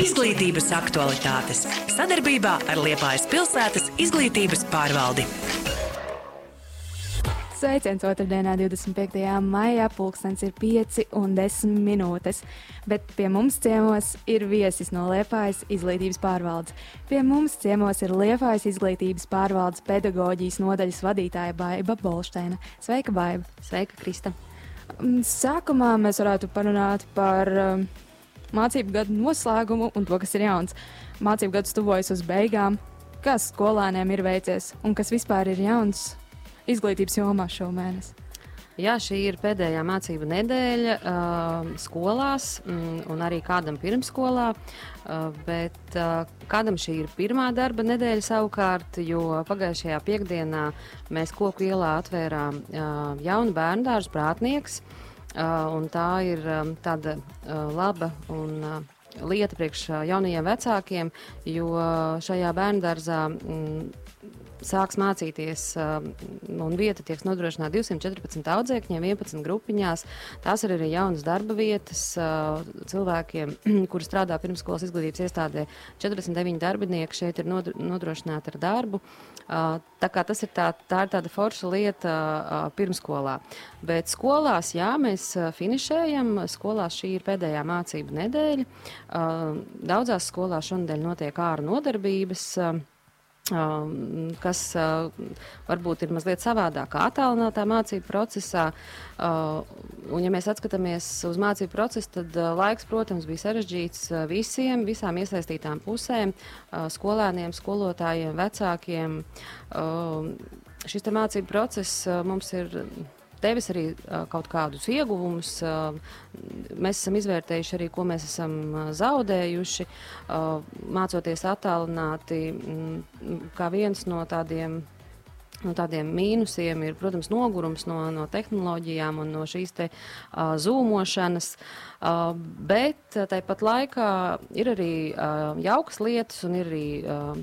Izglītības aktualitātes sadarbībā ar Liepājas pilsētas izglītības pārvaldi. Sveiciens otrdienā, 25. maijā, pulkstenis ir 5 un 10 minūtes. Bet pie mums ciemos ir viesis no Liepājas izglītības pārvaldes. Pie mums ciemos ir Liepājas izglītības pārvaldes pedagoģijas nodaļas vadītāja Baiva Bolšteina. Sveika, Baiva! Sveika, Krista! Mm, Sākumā mēs varētu parunāt par um, mācību gadu noslēgumu un to, kas ir jauns. Mācību gads tuvojas uz beigām. Kas skolēniem ir veicies un kas vispār ir jauns izglītības jomā šomēnes? Jā, šī ir pēdējā mācību nedēļa uh, skolās, mm, un arī kādam pirmsskolā. Uh, bet uh, kādam šī ir pirmā darba nedēļa savukārt, jo pagājušajā piekdienā mēs koku ielā atvērām uh, jaunu bērnu dārzu prātnieks. Uh, un tā ir tāda laba un lieta priekš jaunajiem vecākiem, jo šajā bērnu dārzā mm, sāks mācīties, um, un vieta tiek nodrošināta 214 audzēkņiem, 11 grupiņās. Tās ir arī jaunas darba vietas uh, cilvēkiem, kuri strādā pirmskolas izglītības iestādē. 49 darbinieki šeit ir nodrošināti ar darbu. Uh, tā tas ir tā, tā ir tāda forša lieta uh, pirmskolā. Bet skolās, jā, mēs finišējam. Skolās šī ir pēdējā mācību nedēļa. Daudzās skolās šonadēļ notiek ārā nodarbības. Kas varbūt ir mazliet savādāk, attālinātā mācību procesā. Un, ja mēs skatāmies uz mācību procesu, tad laiks, protams, bija sarežģīts visiem, visām iesaistītām pusēm, skolēniem, skolotājiem, vecākiem. Šis mācību process mums ir devis arī kaut kādus ieguvumus. Mēs esam izvērtējuši arī, ko mēs esam zaudējuši, mācoties attālināti, kā viens no tādiem No tādiem mīnusiem ir, protams, nogurums no, no tehnoloģijām un no šīs te uh, zūmošanas, uh, bet tāpat laikā ir arī uh, jaukas lietas un ir arī uh,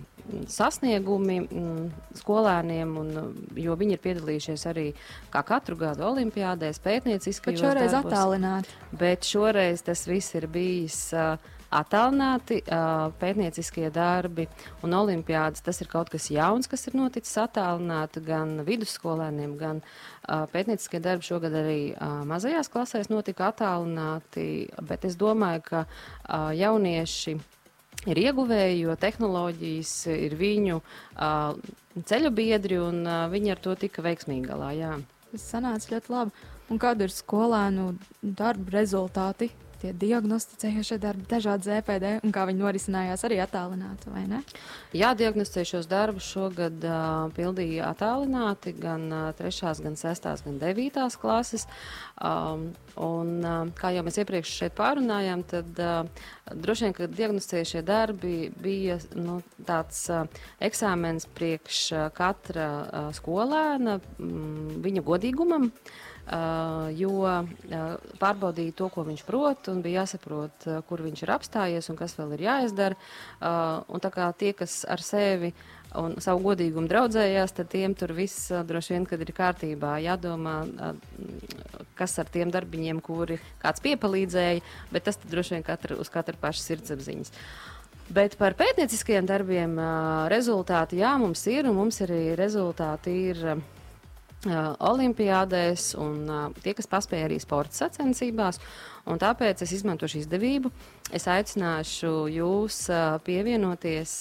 sasniegumi mm, skolēniem, un, jo viņi ir piedalījušies arī kā katru gadu olimpiādēs, pētnieciskajos bet šoreiz darbos. attālināti. Bet šoreiz tas viss ir bijis uh, attālināti pētnieciskie darbi un olimpiādas. Tas ir kaut kas jauns, kas ir noticis attālināti gan vidusskolēniem, gan pētnieciskie darbi šogad arī mazajās klasēs notika attālināti, bet es domāju, ka jaunieši ir ieguvēji, jo tehnoloģijas ir viņu ceļu biedri un viņi ar to tika veiksmīgi galā. Jā. Tas sanāca ļoti labi. Un kāda ir skolēnu darba rezultāti tie diagnosticējošie darbi, dažādi ZPD un kā viņi norisinājās arī attālināti, vai ne? Jā, diagnosticējušos darbus šogad uh, pildīja attālināti gan uh, trešās, gan sestās, gan devītās klases. Um, un, uh, kā jau mēs iepriekš šeit pārunājām, tad uh, droši vien, ka diagnosticējušie darbi bija nu, tāds uh, eksāmens priekš uh, katra uh, skolēna, mm, viņa godīgumam. Uh, Uh, jo uh, pārbaudīja to, ko viņš prot, un bija jāsaprot, uh, kur viņš ir apstājies un kas vēl ir jāizdara. Un tā kā tie, kas ar sevi un savu godīgumu draudzējās, tad tiem tur viss droši vien, kad ir kārtībā, jādomā, kas ar tiem darbiņiem, kuri kāds piepalīdzēja, bet tas droši vien katra, uz katra paša sirdsapziņas. Bet par pētnieciskajiem darbiem rezultāti, jā, mums ir, un mums arī rezultāti ir olimpiādēs, un tie, kas paspēja arī sporta sacensībās. Tāpēc es izmantošu izdevību. Es aicināšu jūs pievienoties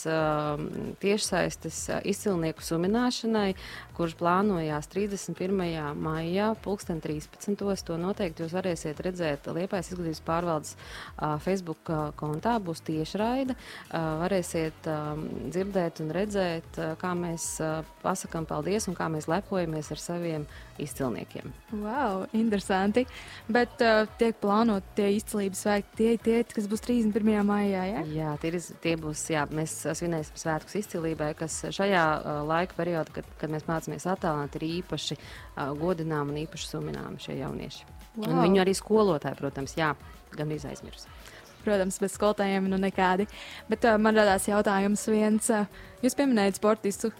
tiešsaistes izcilnieku sumināšanai, kurš plānojās 31. maijā, 2013. To noteikti jūs varēsiet redzēt Liepājas izglītības pārvaldes Facebook kontā. Būs tiešraide. Varēsiet dzirdēt un redzēt, kā mēs pasakām paldies un kā mēs lepojamies ar saviem izcilniekiem. Wow, interesanti. Bet uh, tiek plānot tie izcilības svētki, tie, tie, kas būs 31. maijā. Ja? Jā, tie, tie būs. Jā, mēs svinēsim svētkus izcilībai, kas šajā uh, laika periodā, kad, kad mēs mācāmies attālināt, ir īpaši uh, godinām un īpaši suminām šie jaunieši. Wow. Un viņu arī skolotāji, protams, jā, gandrīz aizmirst. Protams, bez skolotājiem nu nekādi. Bet uh, man radās jautājums viens. Uh, jūs pieminējat sportistu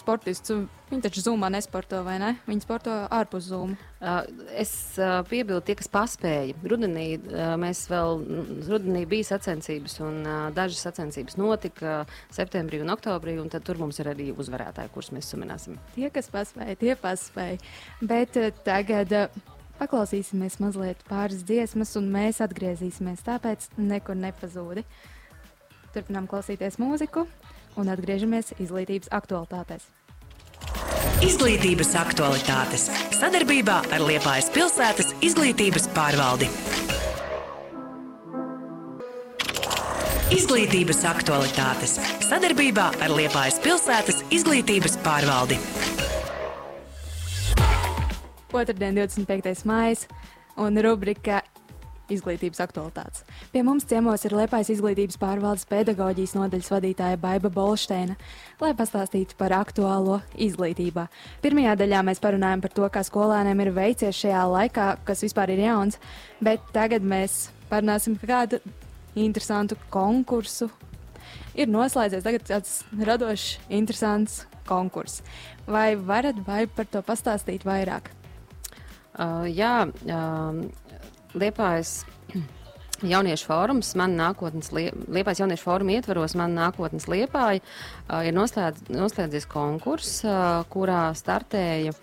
sportists. Viņi taču zumā nesporto, vai ne? Viņi sporto ārpus zuma. Uh, es uh, piebildu, tie, kas paspēja. Rudenī uh, mēs vēl, rudenī bija sacensības, un uh, dažas sacensības notika septembrī un oktobrī, un tad tur mums ir arī uzvarētāji, kurus mēs sumināsim. Tie, kas paspēja, tie paspēja. Bet uh, tagad. Uh, Paklausīsimies mazliet pāris dziesmas, un mēs atgriezīsimies. Tāpēc nekur nepazūdi. Turpinām klausīties mūziku un atgriežamies izglītības aktualitātēs. Izglītības aktualitātes sadarbībā ar Liepājas pilsētas izglītības pārvaldi. Izglītības aktualitātes sadarbībā ar Liepājas pilsētas izglītības pārvaldi. Otradien, 25. maija, un rubrika izglītības aktualitātes. Pie mums ciemos ir Liepais izglītības pārvaldes pedagoģijas nodaļas vadītāja Baiva Bolšteina, lai pastāstītu par aktuālo izglītībā. Pirmajā daļā mēs parunājam par to, kā skolēniem ir veicies šajā laikā, kas vispār ir jauns, bet tagad mēs parunāsim par kādu interesantu konkursu. Ir noslēdzies tagad tāds radošs, interesants konkurss. Vai varat vai par to pastāstīt vairāk? Uh, jā, uh, Liepājas jauniešu fórums, man nākotnes, Liepājas jauniešu fóruma ietvaros, man nākotnes Liepāja uh, ir noslēdz, noslēdzies konkurss, uh, kurā startēja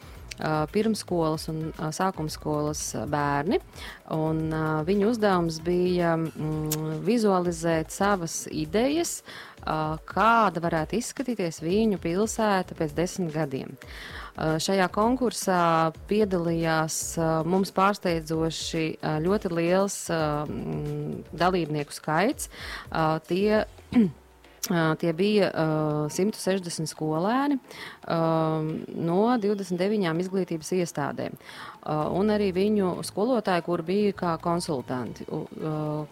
pirmskolas un sākumskolas bērni. Un, viņu uzdevums bija mm, vizualizēt savas idejas, kāda varētu izskatīties viņu pilsēta pēc desmit gadiem. Šajā konkursā piedalījās mums pārsteidzoši ļoti liels dalībnieku skaits. Tie tie bija uh, 160 skolēni uh, no 29 izglītības iestādēm, uh, un arī viņu skolotāji, kur bija kā konsultanti. Uh,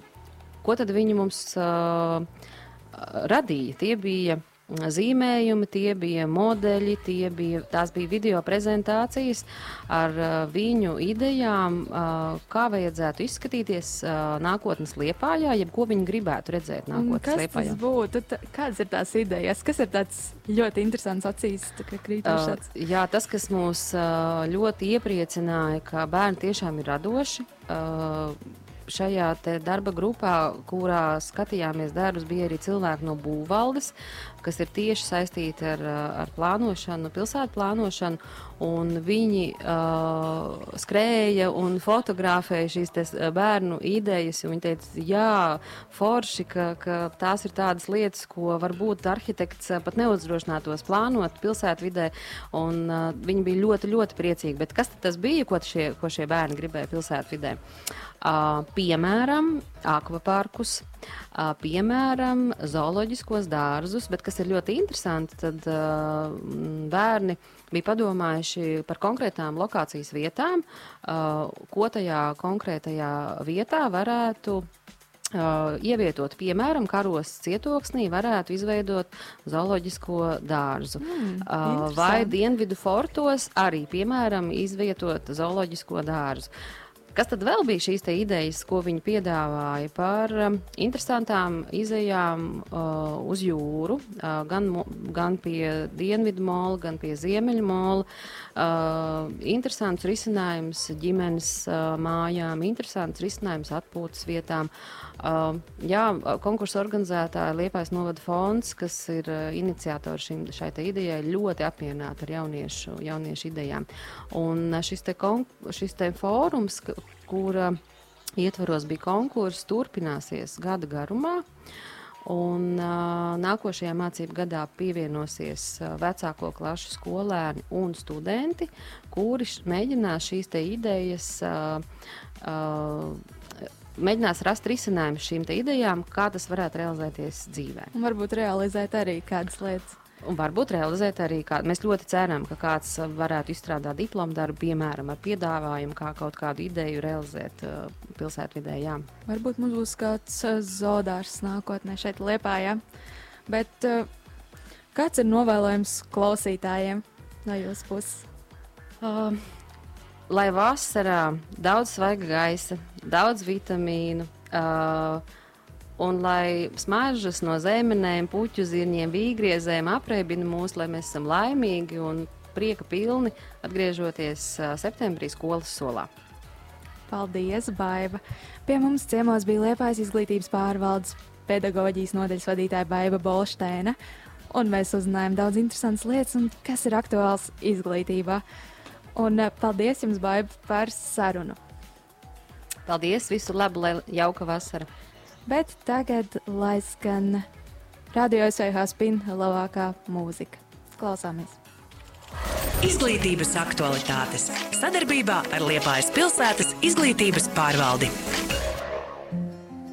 ko tad viņi mums uh, radīja? Tie bija zīmējumi, tie bija modeļi, tie bija, tās bija video prezentācijas ar uh, viņu idejām, uh, kā vajadzētu izskatīties uh, nākotnes liepājā, jeb ko viņi gribētu redzēt nākotnes kas liepājā. Būtu, tā, kādas ir tās idejas? Kas ir tāds ļoti interesants acīs krītošs? Uh, jā, tas, kas mūs uh, ļoti iepriecināja, ka bērni tiešām ir radoši. Uh, šajā darba grupā, kurā skatījāmies darbus, bija arī cilvēki no būvvaldes, kas ir tieši saistīti ar, ar plānošanu, pilsētu plānošanu. Viņi uh, skrēja un fotografēja šīs tes, bērnu idejas. Viņi teica, jā, forši, ka, ka tās ir tādas lietas, ko varbūt arhitekts pat neuzdrošinātos plānot pilsētvidē. Un, uh, viņi bija ļoti, ļoti priecīgi. Bet kas tas bija, ko šie, ko šie bērni gribēja pilsētvidē? Uh, piemēram, akvaparkus, piemēram, zooloģiskos dārzus, bet kas ir ļoti interesanti, tad bērni bija padomājuši par konkrētām lokācijas vietām, ko tajā konkrētajā vietā varētu Uh, ievietot, piemēram, karos cietoksnī, varētu izveidot zooloģisko dārzu. Mm, uh, vai dienvidu fortos arī, piemēram, izvietot zooloģisko dārzu. Kas tad vēl bija šīs idejas, ko viņi piedāvāja par um, interesantām izējām uh, uz jūru, uh, gan, gan pie dienvidu mola, gan pie ziemeļu mola. Uh, interesants risinājums ģimenes uh, mājām, interesants risinājums atpūtas vietām. Uh, jā, konkursu organizētāja Liepais Novada fonds, kas ir uh, iniciators šim, šai idejai, ļoti apmierināti ar jauniešu, jauniešu idejām. Un uh, šis te, šis te fórums, kura ietvaros bija konkurss, turpināsies gada garumā. Un, uh, nākošajā mācību gadā pievienosies uh, vecāko klašu skolēni un studenti, kuri mēģinās šīs idejas uh, uh, mēģinās rast risinājumu šīm idejām, kā tas varētu realizēties dzīvē. Un varbūt realizēt arī kādas lietas. Un varbūt realizēt arī kādu. Mēs ļoti ceram, ka kāds varētu izstrādāt diplomu darbu, piemēram, ar piedāvājumu, kā kaut kādu ideju realizēt uh, pilsētvidē. Jā. Varbūt mums būs kāds uh, zodārs nākotnē šeit Liepā. Ja? Bet uh, kāds ir novēlojums klausītājiem no jūsu puses? Uh, lai vasarā daudz svaiga gaisa, daudz vitamīnu, uh, un lai smaržas no zemenēm, puķu zirņiem, vīgriezēm apreibina mūs, lai mēs esam laimīgi un prieka pilni atgriežoties septembrī skolas solā. Paldies, Baiva! Pie mums ciemos bija Liepājas izglītības pārvaldes pedagoģijas nodaļas vadītāja Baiva Bolšteina, un mēs uzzinājām daudz interesantas lietas, un kas ir aktuāls izglītībā. Un paldies jums, Baiva, par sarunu! Paldies, visu labu, lai jauka vasara! Bet tagad lai skan radio SVH spina labākā mūzika. Klausāmies! Izglītības aktualitātes sadarbībā ar Liepājas pilsētas izglītības pārvaldi.